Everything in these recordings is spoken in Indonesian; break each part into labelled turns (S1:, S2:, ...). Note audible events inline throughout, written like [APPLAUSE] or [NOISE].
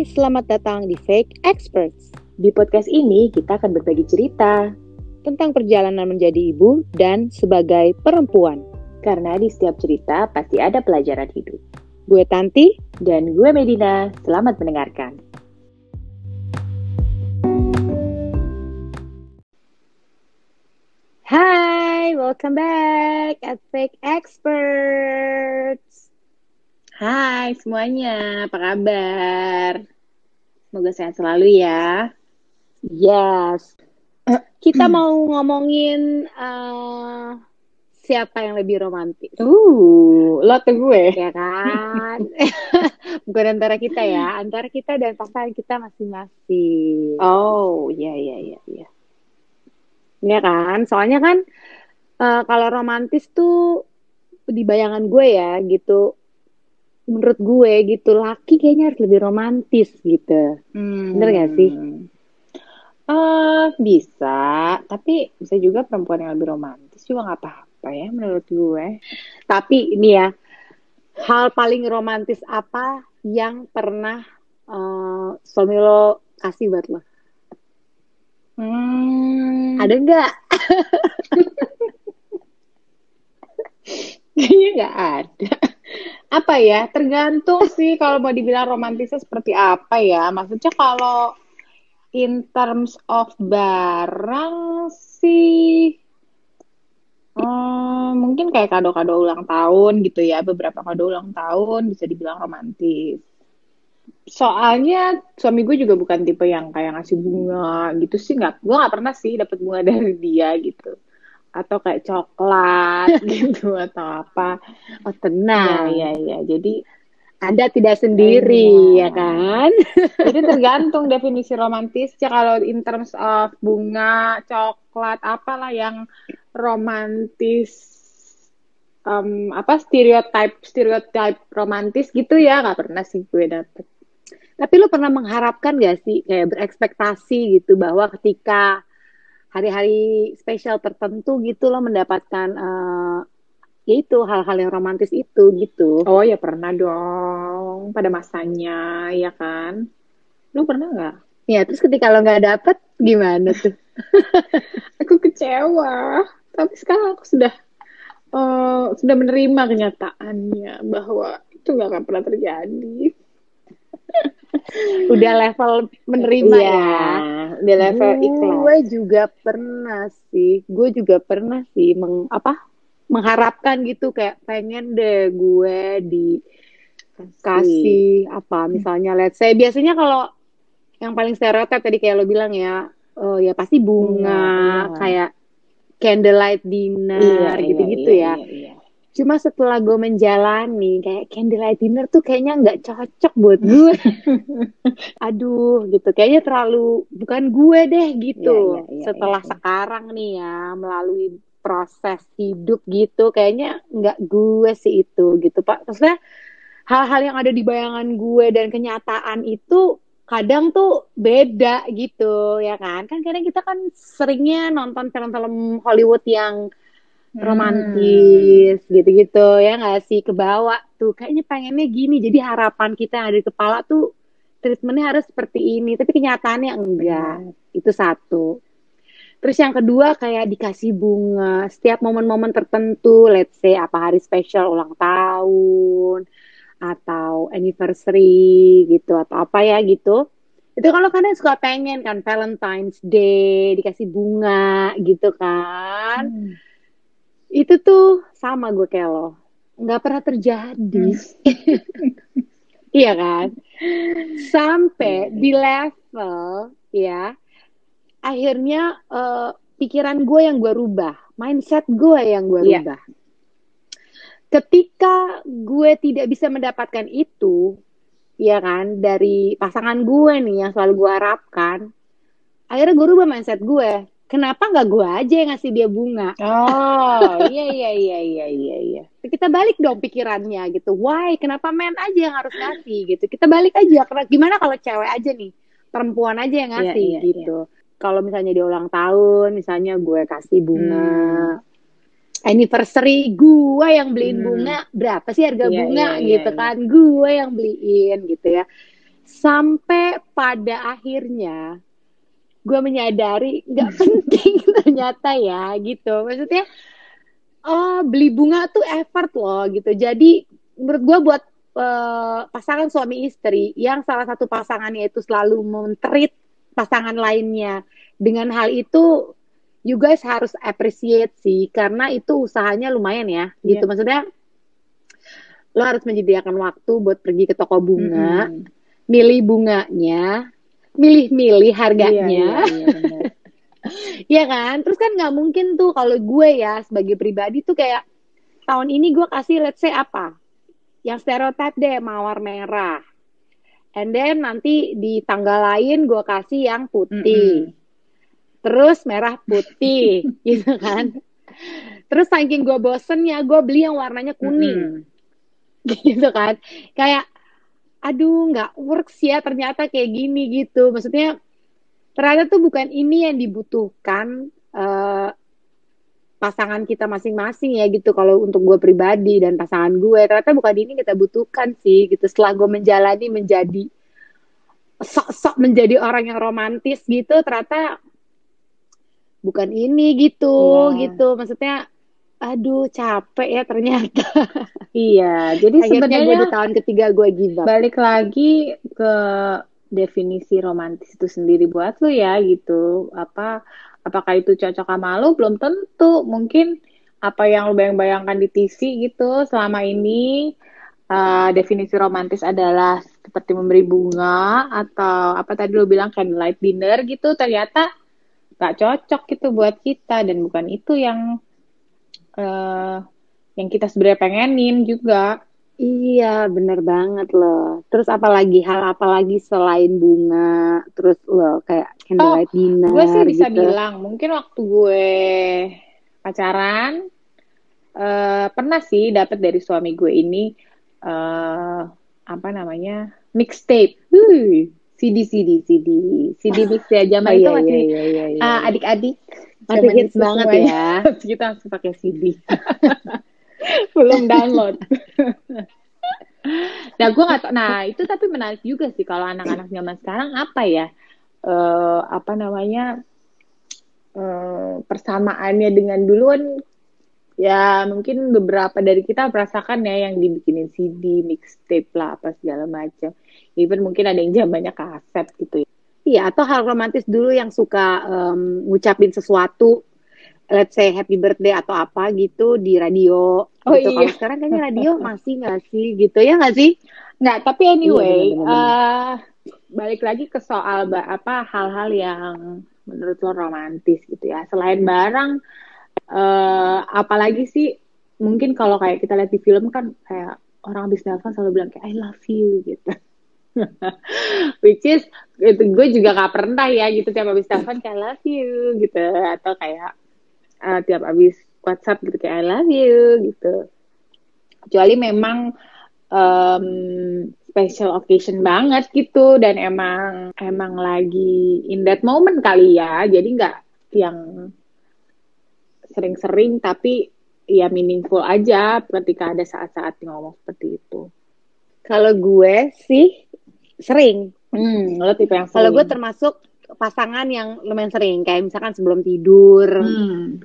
S1: Hai, selamat datang di Fake Experts.
S2: Di podcast ini kita akan berbagi cerita
S1: tentang perjalanan menjadi ibu dan sebagai perempuan.
S2: karena di setiap cerita pasti ada pelajaran hidup.
S1: Gue Tanti,
S2: Dan gue Medina, selamat mendengarkan.
S1: Hai, welcome back at Fake Experts.
S2: Hai semuanya, apa kabar? Semoga sehat selalu ya.
S1: Yes. Kita mau ngomongin eh, siapa yang lebih romantis,
S2: Uh, lo atau gue?
S1: ya kan? [LAUGHS] Bukan antara kita ya, antara kita dan pasangan kita masing-masing.
S2: Oh, iya iya iya iya.
S1: Ya kan? Soalnya kan eh, kalau romantis tuh di bayangan gue ya gitu. Menurut gue gitu, laki kayaknya harus lebih romantis gitu.
S2: Hmm.
S1: Bener gak sih?
S2: Eh, bisa, tapi bisa juga perempuan yang lebih romantis juga nggak apa-apa ya menurut gue.
S1: Tapi ini ya, hal paling romantis apa yang pernah eh, suami lo kasih buat lo?
S2: Hmm,
S1: Ada nggak? [LAUGHS]
S2: Kayaknya nggak ada. Apa ya? Tergantung sih kalau mau dibilang romantisnya seperti apa ya. Maksudnya kalau in terms of barang sih eh, mungkin kayak kado-kado ulang tahun gitu ya. Beberapa kado ulang tahun bisa dibilang romantis. Soalnya suami gue juga bukan tipe yang kayak ngasih bunga gitu sih nggak. Gue nggak pernah sih dapat bunga [LAUGHS] dari dia gitu. Atau kayak coklat [LAUGHS] gitu atau apa.
S1: Oh tenang,
S2: Iya, iya, iya. Jadi,
S1: Anda tidak sendiri
S2: Iya.
S1: ya kan? [LAUGHS]
S2: jadi tergantung definisi romantisnya. Kalau in terms of bunga, coklat, apalah yang romantis, em, apa stereotype stereotype romantis gitu ya, nggak pernah sih gue dapet.
S1: Tapi lo pernah mengharapkan gak sih kayak berekspektasi gitu bahwa ketika hari-hari spesial tertentu gitu lo mendapatkan eh, ya itu hal-hal yang romantis itu gitu.
S2: Oh ya pernah dong, pada masanya, ya kan? Lu pernah nggak?
S1: Ya terus ketika lo nggak dapet gimana tuh? [LAUGHS]
S2: Aku kecewa, tapi sekarang aku sudah eh, sudah menerima kenyataannya bahwa itu nggak akan pernah terjadi. [LAUGHS]
S1: Udah level menerima
S2: Iya,
S1: ya.
S2: di level ikhlas.
S1: Gue juga pernah sih, gue juga pernah sih meng, apa mengharapkan gitu kayak pengen deh gue dikasih apa misalnya let's say biasanya kalau yang paling stereotip tadi kayak lo bilang ya, oh ya pasti bunga,
S2: Bunga, bunga.
S1: kayak candlelight dinner
S2: Iya,
S1: gitu-gitu
S2: iya,
S1: ya.
S2: iya, iya.
S1: Cuma setelah gue menjalani kayak candlelight dinner tuh kayaknya nggak cocok buat gue. [LAUGHS] Aduh, gitu. Kayaknya terlalu bukan gue deh gitu.
S2: Iya, iya, iya,
S1: Setelah
S2: iya.
S1: sekarang nih ya melalui proses hidup gitu, kayaknya nggak gue sih itu gitu, Pak. Maksudnya hal-hal yang ada di bayangan gue dan kenyataan itu kadang tuh beda gitu ya kan kan kadang kita kan seringnya nonton film-film Hollywood yang romantis gitu-gitu ya nggak sih? Kebawa tuh kayaknya pengennya gini. Jadi harapan kita yang ada di kepala tuh treatmentnya harus seperti ini. Tapi kenyataannya enggak. Itu satu. Terus yang kedua kayak dikasih bunga. Setiap momen-momen tertentu let's say apa hari spesial ulang tahun atau anniversary gitu atau apa ya gitu. Itu kalau kadang suka pengen kan Valentine's Day dikasih bunga gitu kan.
S2: Hmm.
S1: Itu tuh sama gue kayak lo. Nggak pernah terjadi. [LAUGHS] Iya kan? Sampai di level ya akhirnya eh, pikiran gue yang gue rubah mindset gue yang gue
S2: Iya.
S1: rubah. Ketika gue tidak bisa mendapatkan itu ya kan dari pasangan gue nih yang selalu gue harapkan akhirnya gue rubah mindset gue kenapa nggak gue aja yang ngasih dia bunga?
S2: Oh, [LAUGHS] iya iya iya iya iya iya.
S1: kita balik dong pikirannya gitu. Why? Kenapa men aja yang harus ngasih gitu? Kita balik aja. Karena gimana kalau cewek aja nih? Perempuan aja yang ngasih
S2: Iya, iya,
S1: gitu. Kalau misalnya dia ulang tahun misalnya gue kasih bunga. Anniversary gue yang beliin
S2: Hmm.
S1: bunga berapa sih harga
S2: Iya,
S1: bunga
S2: iya, iya,
S1: gitu
S2: iya.
S1: kan? Gue yang beliin gitu ya. Sampai pada akhirnya gue menyadari nggak [LAUGHS] penting ternyata ya gitu maksudnya oh beli bunga tuh effort loh gitu jadi menurut gue buat uh, pasangan suami istri yang salah satu pasangannya itu selalu mentreat pasangan lainnya dengan hal itu you guys harus appreciate sih karena itu usahanya lumayan ya yeah. gitu maksudnya lo harus menyediakan waktu buat pergi ke toko bunga mm -hmm. milih bunganya milih-milih harganya iya, iya, iya, [LAUGHS] Iya kan? Terus kan nggak mungkin tuh kalau gue ya sebagai pribadi tuh kayak tahun ini gue kasih let's say apa? Yang stereotip deh mawar merah. And then nanti di tanggal lain gue kasih yang putih. Mm -hmm. Terus merah putih [LAUGHS] gitu kan. Terus saking gue bosennya gue beli yang warnanya kuning. Mm -hmm. [LAUGHS] gitu kan. Kayak aduh nggak works ya ternyata kayak gini gitu. Maksudnya ternyata tuh bukan ini yang dibutuhkan uh, pasangan kita masing-masing ya gitu kalau untuk gue pribadi dan pasangan gue ternyata bukan ini kita butuhkan sih gitu setelah gue menjalani menjadi sok-sok menjadi orang yang romantis gitu ternyata bukan ini gitu yeah. gitu maksudnya aduh capek ya ternyata. [LAUGHS]
S2: Iya jadi sebenarnya
S1: di tahun ketiga gue give
S2: balik lagi ke definisi romantis itu sendiri buat lu ya gitu. Apa apakah itu cocok sama lu? Belum tentu. Mungkin apa yang lu bayang-bayangkan di TV gitu selama ini uh, definisi romantis adalah seperti memberi bunga atau apa tadi lu bilang candlelight dinner gitu ternyata gak cocok gitu buat kita. Dan bukan itu yang uh, yang kita sebenarnya pengenin juga
S1: Iya, bener banget loh. Terus apalagi hal apalagi selain bunga, terus lo kayak candlelight oh, dinner.
S2: Gue sih bisa gitu. bilang, mungkin waktu gue pacaran uh, pernah sih dapat dari suami gue ini uh, apa namanya mixtape. CD CD CD CD mix ya zaman oh, itu iya, masih iya, iya, iya, iya. Uh, adik-adik
S1: masih hits banget ya. [LAUGHS]
S2: Kita langsung pakai CD. [LAUGHS] belum download. [LAUGHS] nah gue nggak tau. Nah itu tapi menarik juga sih kalau anak-anak zaman sekarang apa ya? Uh, apa namanya uh, persamaannya dengan dulu kan ya mungkin beberapa dari kita merasakan ya yang dibikinin CD, mixtape lah apa segala macam. Even mungkin ada yang zamannya kaset gitu ya.
S1: Iya, atau hal romantis dulu yang suka um, ngucapin sesuatu let's say happy birthday atau apa gitu di radio. Oh gitu. iya. Kalau sekarang kayaknya radio masih nggak sih gitu ya nggak sih?
S2: Nggak, tapi anyway, iya, uh, balik lagi ke soal apa hal-hal yang menurut lo romantis gitu ya. Selain barang, uh, apalagi sih mungkin kalau kayak kita lihat di film kan kayak orang habis nelfon selalu bilang kayak I love you gitu. [LAUGHS] Which is itu gue juga gak pernah ya gitu tiap habis telepon kayak I love you gitu atau kayak uh, tiap abis WhatsApp gitu kayak I love you gitu. Kecuali memang um, special occasion banget gitu dan emang emang lagi in that moment kali ya. Jadi nggak yang sering-sering tapi ya meaningful aja ketika ada saat-saat ngomong seperti itu.
S1: Kalau gue sih sering.
S2: Hmm, lo tipe yang
S1: Kalau gue termasuk pasangan yang lumayan sering kayak misalkan sebelum tidur. Hmm.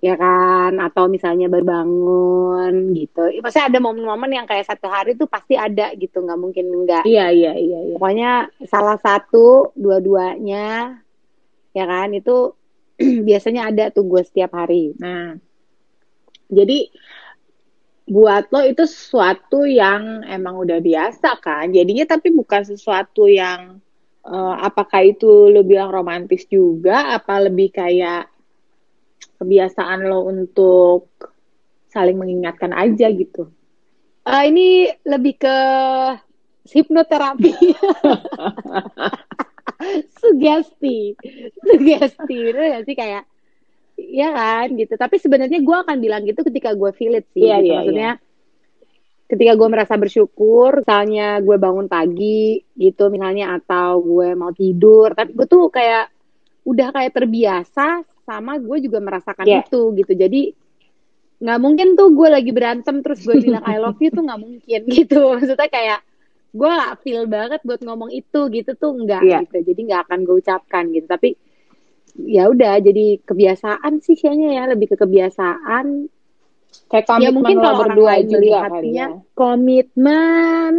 S1: ya kan? Atau misalnya berbangun gitu. Pasti ada momen-momen yang kayak satu hari tuh pasti ada gitu. Nggak mungkin enggak
S2: iya iya iya, iya.
S1: pokoknya salah satu dua-duanya ya kan? Itu [CLEARS THROAT] biasanya ada tuh gue setiap hari.
S2: Nah. Jadi buat lo itu sesuatu yang emang udah biasa kan. Jadinya tapi bukan sesuatu yang uh, apakah itu lo bilang romantis juga apa lebih kayak kebiasaan lo untuk saling mengingatkan aja gitu.
S1: Uh, ini lebih ke hipnoterapi. [LAUGHS] Sugesti. Sugesti itu sih? Kayak ya kan gitu tapi sebenarnya gue akan bilang gitu ketika gue feel it sih yeah, gitu. yeah, maksudnya yeah ketika gue merasa bersyukur, misalnya gue bangun pagi gitu misalnya atau gue mau tidur, tapi gue tuh kayak udah kayak terbiasa sama gue juga merasakan yeah. itu gitu. Jadi nggak mungkin tuh gue lagi berantem terus gue bilang I love you tuh nggak mungkin [LAUGHS] gitu. Maksudnya kayak gue gak feel banget buat ngomong itu gitu tuh enggak
S2: Iya.
S1: gitu jadi nggak akan gue ucapkan gitu tapi ya udah jadi kebiasaan sih kayaknya ya lebih ke kebiasaan.
S2: Kayak
S1: ya
S2: komitmen
S1: mungkin
S2: lo
S1: kalau orang
S2: berdua kali
S1: melihatnya
S2: ya.
S1: komitmen.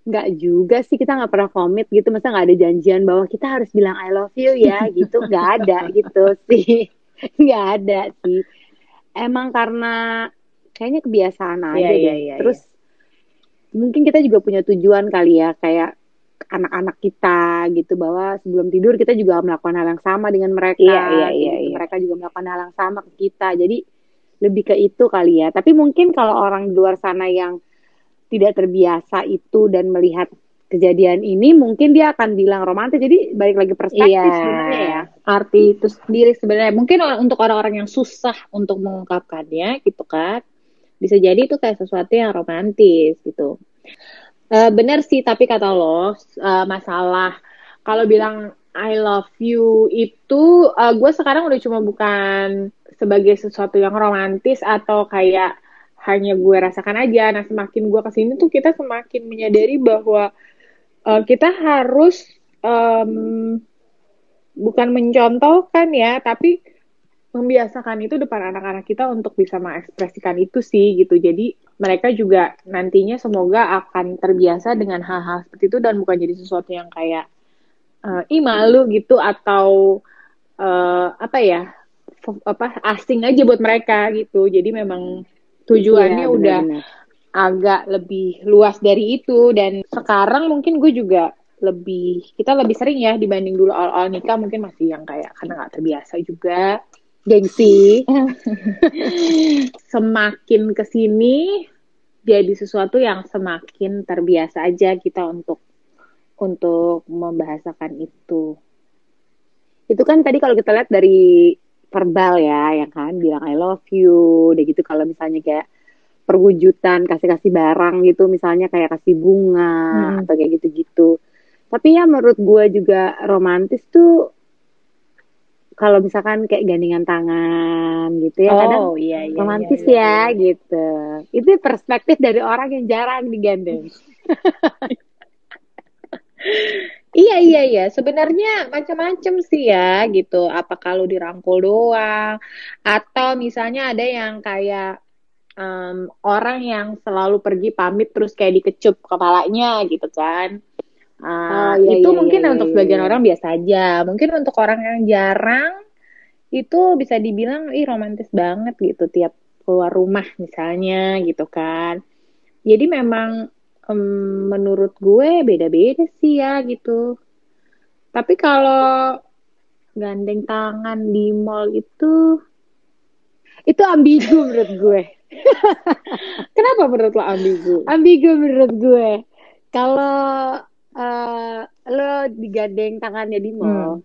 S1: Nggak juga sih kita nggak pernah komit gitu. Masa nggak ada janjian bahwa kita harus bilang I love you ya [LAUGHS] gitu. Nggak ada gitu sih. [LAUGHS] Nggak ada sih. Emang karena kayaknya kebiasaan aja
S2: Iya,
S1: deh.
S2: iya, iya,
S1: terus mungkin kita juga punya tujuan kali ya kayak anak-anak kita gitu bahwa sebelum tidur kita juga melakukan hal yang sama dengan mereka.
S2: Iya, iya, iya,
S1: gitu.
S2: iya.
S1: mereka juga melakukan hal yang sama ke kita. Jadi lebih ke itu kali ya. Tapi mungkin kalau orang di luar sana yang tidak terbiasa itu dan melihat kejadian ini mungkin dia akan bilang romantis. Jadi balik lagi perspektif
S2: Iya,
S1: sebenarnya ya.
S2: Arti itu sendiri sebenarnya. Mungkin untuk orang-orang yang susah untuk mengungkapkannya gitu kan bisa jadi itu kayak sesuatu yang romantis gitu Eh, bener sih tapi kata lo eh, masalah kalau bilang I love you itu eh, gue sekarang udah cuma bukan sebagai sesuatu yang romantis atau kayak hanya gue rasakan aja nah semakin gue ke sini tuh kita semakin menyadari bahwa eh, kita harus em, bukan mencontohkan ya, tapi membiasakan itu depan anak-anak kita untuk bisa mengekspresikan itu sih gitu. Jadi mereka juga nantinya semoga akan terbiasa dengan hal-hal seperti itu dan bukan jadi sesuatu yang kayak eh, ih malu gitu atau eh, apa ya apa asing aja buat mereka gitu. Jadi memang tujuannya
S1: Iya,
S2: udah agak lebih luas dari itu dan sekarang mungkin gue juga lebih kita lebih sering ya dibanding dulu awal-awal nikah mungkin masih yang kayak karena nggak terbiasa juga
S1: gengsi. [LAUGHS]
S2: Semakin ke sini jadi sesuatu yang semakin terbiasa aja kita untuk untuk membahasakan itu.
S1: Itu kan tadi kalau kita lihat dari verbal ya yang kan? Bilang I love you udah gitu. Kalau misalnya kayak perwujudan kasih-kasih barang gitu misalnya kayak kasih bunga
S2: Hmm.
S1: atau kayak gitu-gitu. Tapi ya menurut gue juga romantis tuh kalau misalkan kayak gandengan tangan gitu ya kadang
S2: oh iya iya
S1: romantis
S2: iya,
S1: ya
S2: iya.
S1: gitu itu perspektif dari orang yang jarang digandeng [LAUGHS]
S2: Iya iya iya, sebenarnya macam-macam sih ya gitu. Apa kalau dirangkul doang, atau misalnya ada yang kayak em, orang yang selalu pergi pamit terus kayak dikecup kepalanya gitu kan. Ah,
S1: Oh, iya,
S2: itu
S1: iya,
S2: mungkin
S1: iya,
S2: untuk
S1: iya,
S2: sebagian
S1: iya.
S2: orang biasa aja. Mungkin untuk orang yang jarang itu bisa dibilang ih romantis banget gitu tiap keluar rumah misalnya gitu kan. Jadi memang em, menurut gue beda-beda sih ya gitu. Tapi kalau gandeng tangan di mall itu,
S1: itu ambigu menurut gue [LAUGHS]
S2: kenapa menurut lo ambigu?
S1: ambigu menurut gue kalau eh, lo digandeng tangannya di mall.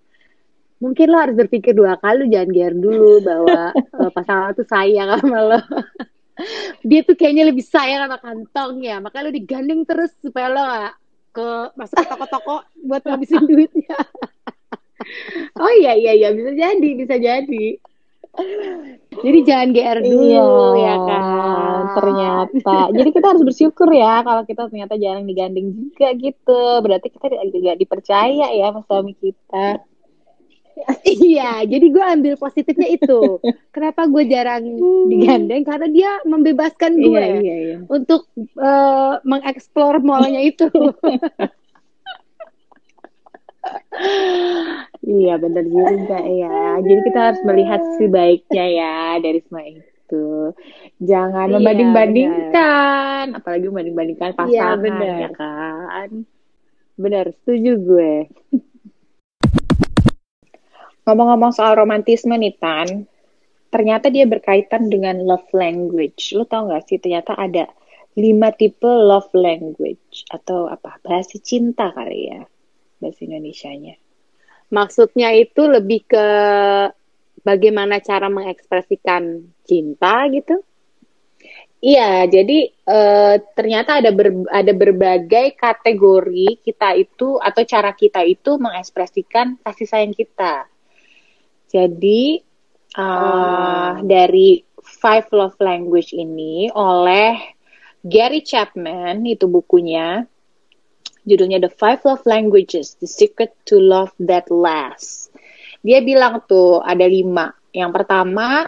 S1: Mungkin lo harus berpikir dua kali lo jangan gear dulu bahwa [LAUGHS] eh, pasangan lo tuh sayang sama lo. [LAUGHS] Dia tuh kayaknya lebih sayang sama kantongnya makanya lo digandeng terus supaya lo gak ke masuk ke toko-toko buat ngabisin [LAUGHS] duitnya.
S2: Oh iya iya iya bisa jadi bisa jadi.
S1: Jadi jangan GR dulu ya kan
S2: Iya, ternyata. [LAUGHS] Jadi kita harus bersyukur ya kalau kita ternyata jarang digandeng juga gitu. Berarti kita juga dipercaya ya sama suami kita. [LAUGHS]
S1: Iya, jadi gue ambil positifnya itu. Kenapa gue jarang digandeng? Karena dia membebaskan gue
S2: Iya iya iya.
S1: untuk eh, mengeksplor mallnya itu. [LAUGHS]
S2: Iya benar juga ya. Jadi kita harus melihat si baiknya ya dari semua itu. Jangan
S1: Iya,
S2: membanding-bandingkan, apalagi membanding-bandingkan
S1: Iya,
S2: pasangan
S1: benar.
S2: ya kan.
S1: Benar, setuju gue.
S2: Ngomong-ngomong soal romantisme nih Tan, ternyata dia berkaitan dengan love language. Lu tau gak sih ternyata ada lima tipe love language atau apa bahasa cinta kali ya bahasa Indonesianya.
S1: Maksudnya itu lebih ke bagaimana cara mengekspresikan cinta gitu.
S2: Iya, jadi eh, ternyata ada ber- ada berbagai kategori kita itu atau cara kita itu mengekspresikan kasih sayang kita. Jadi eh, dari Five Love Language ini oleh Gary Chapman itu bukunya Judulnya The Five Love Languages, The Secret to Love That Lasts. Dia bilang tuh ada lima. Yang pertama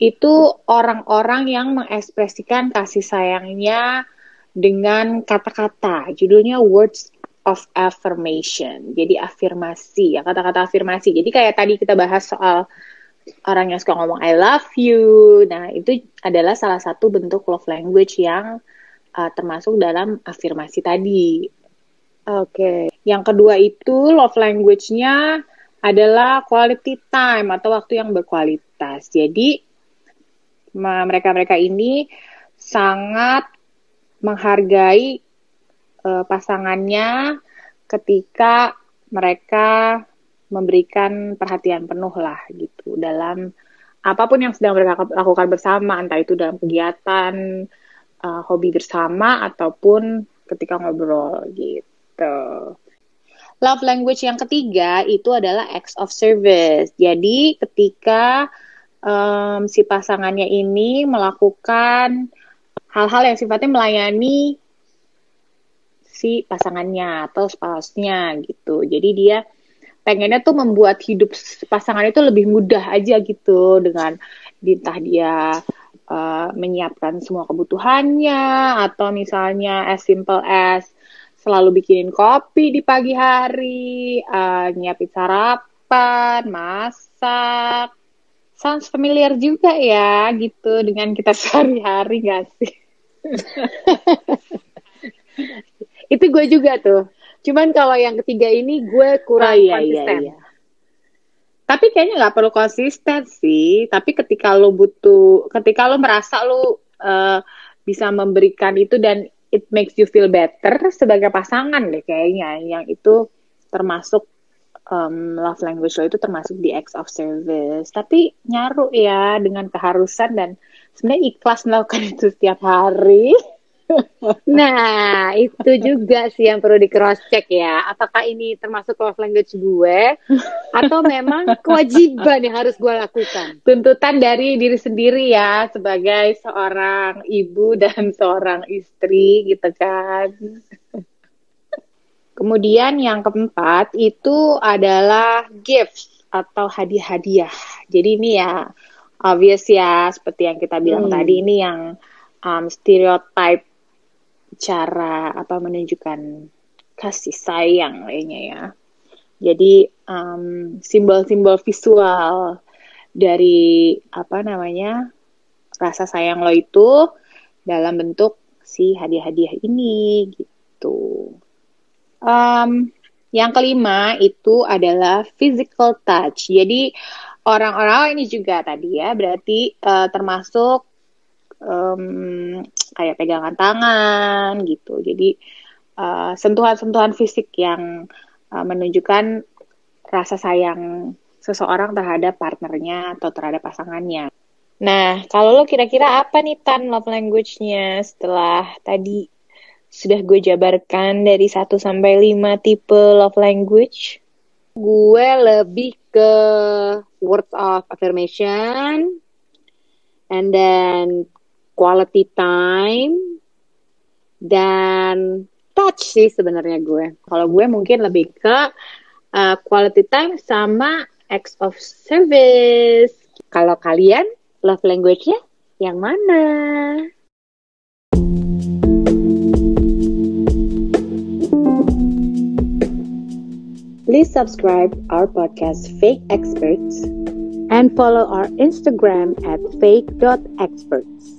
S2: itu orang-orang yang mengekspresikan kasih sayangnya dengan kata-kata. Judulnya Words of Affirmation. Jadi afirmasi, ya kata-kata afirmasi. Jadi kayak tadi kita bahas soal orang yang suka ngomong I love you. Nah, itu adalah salah satu bentuk love language yang uh, termasuk dalam afirmasi tadi. Oke. Okay. Yang kedua itu love language-nya adalah quality time atau waktu yang berkualitas. Jadi mereka-mereka ini sangat menghargai uh, pasangannya ketika mereka memberikan perhatian penuh lah gitu dalam apa pun yang sedang mereka lakukan bersama entah itu dalam kegiatan uh, hobi bersama ataupun ketika ngobrol gitu. Love language yang ketiga itu adalah acts of service. Jadi ketika um, si pasangannya ini melakukan hal-hal yang sifatnya melayani si pasangannya atau spouse-nya gitu. Jadi dia pengennya tuh membuat hidup pasangan itu lebih mudah aja gitu dengan entah dia uh, menyiapkan semua kebutuhannya atau misalnya as simple as selalu bikinin kopi di pagi hari, uh, nyiapin sarapan, masak. Sounds familiar juga ya gitu dengan kita [LAUGHS] sehari-hari gak sih? [LAUGHS] Itu gue juga tuh Cuman kalau yang ketiga ini gue kurang oh, iya, iya konsisten. Iya, iya. Tapi kayaknya nggak perlu konsisten sih. Tapi ketika lo butuh, ketika lo merasa lo uh, bisa memberikan itu dan it makes you feel better sebagai pasangan deh kayaknya. Yang itu termasuk um, love language lo itu termasuk di acts of service. Tapi nyaru ya dengan keharusan dan sebenarnya ikhlas melakukan [LAUGHS] itu setiap hari. Nah, itu juga sih yang perlu di cross check ya. Apakah ini termasuk love language gue atau memang kewajiban yang harus gue lakukan? Tuntutan dari diri sendiri ya sebagai seorang ibu dan seorang istri gitu kan. Kemudian yang keempat itu adalah gifts atau hadiah-hadiah. Jadi ini ya obvious ya seperti yang kita bilang hmm. tadi ini yang um, stereotype cara apa menunjukkan kasih sayang lainnya ya. Jadi simbol simbol-simbol visual dari apa namanya rasa sayang lo itu dalam bentuk si hadiah-hadiah ini gitu. Um, yang kelima itu adalah physical touch. Jadi orang-orang ini juga tadi ya berarti uh, termasuk um, kayak pegangan tangan gitu. Jadi uh, sentuhan-sentuhan fisik yang uh, menunjukkan rasa sayang seseorang terhadap partnernya atau terhadap pasangannya. Nah, kalau lo kira-kira apa nih Tan love language-nya setelah tadi sudah gue jabarkan dari 1 sampai 5 tipe love language? Gue lebih ke words of affirmation and then quality time dan touch sih sebenarnya gue. Kalau gue mungkin lebih ke uh, quality time sama acts of service. Kalau kalian love language-nya yang mana? Please subscribe our podcast Fake Experts and follow our Instagram at fake.experts.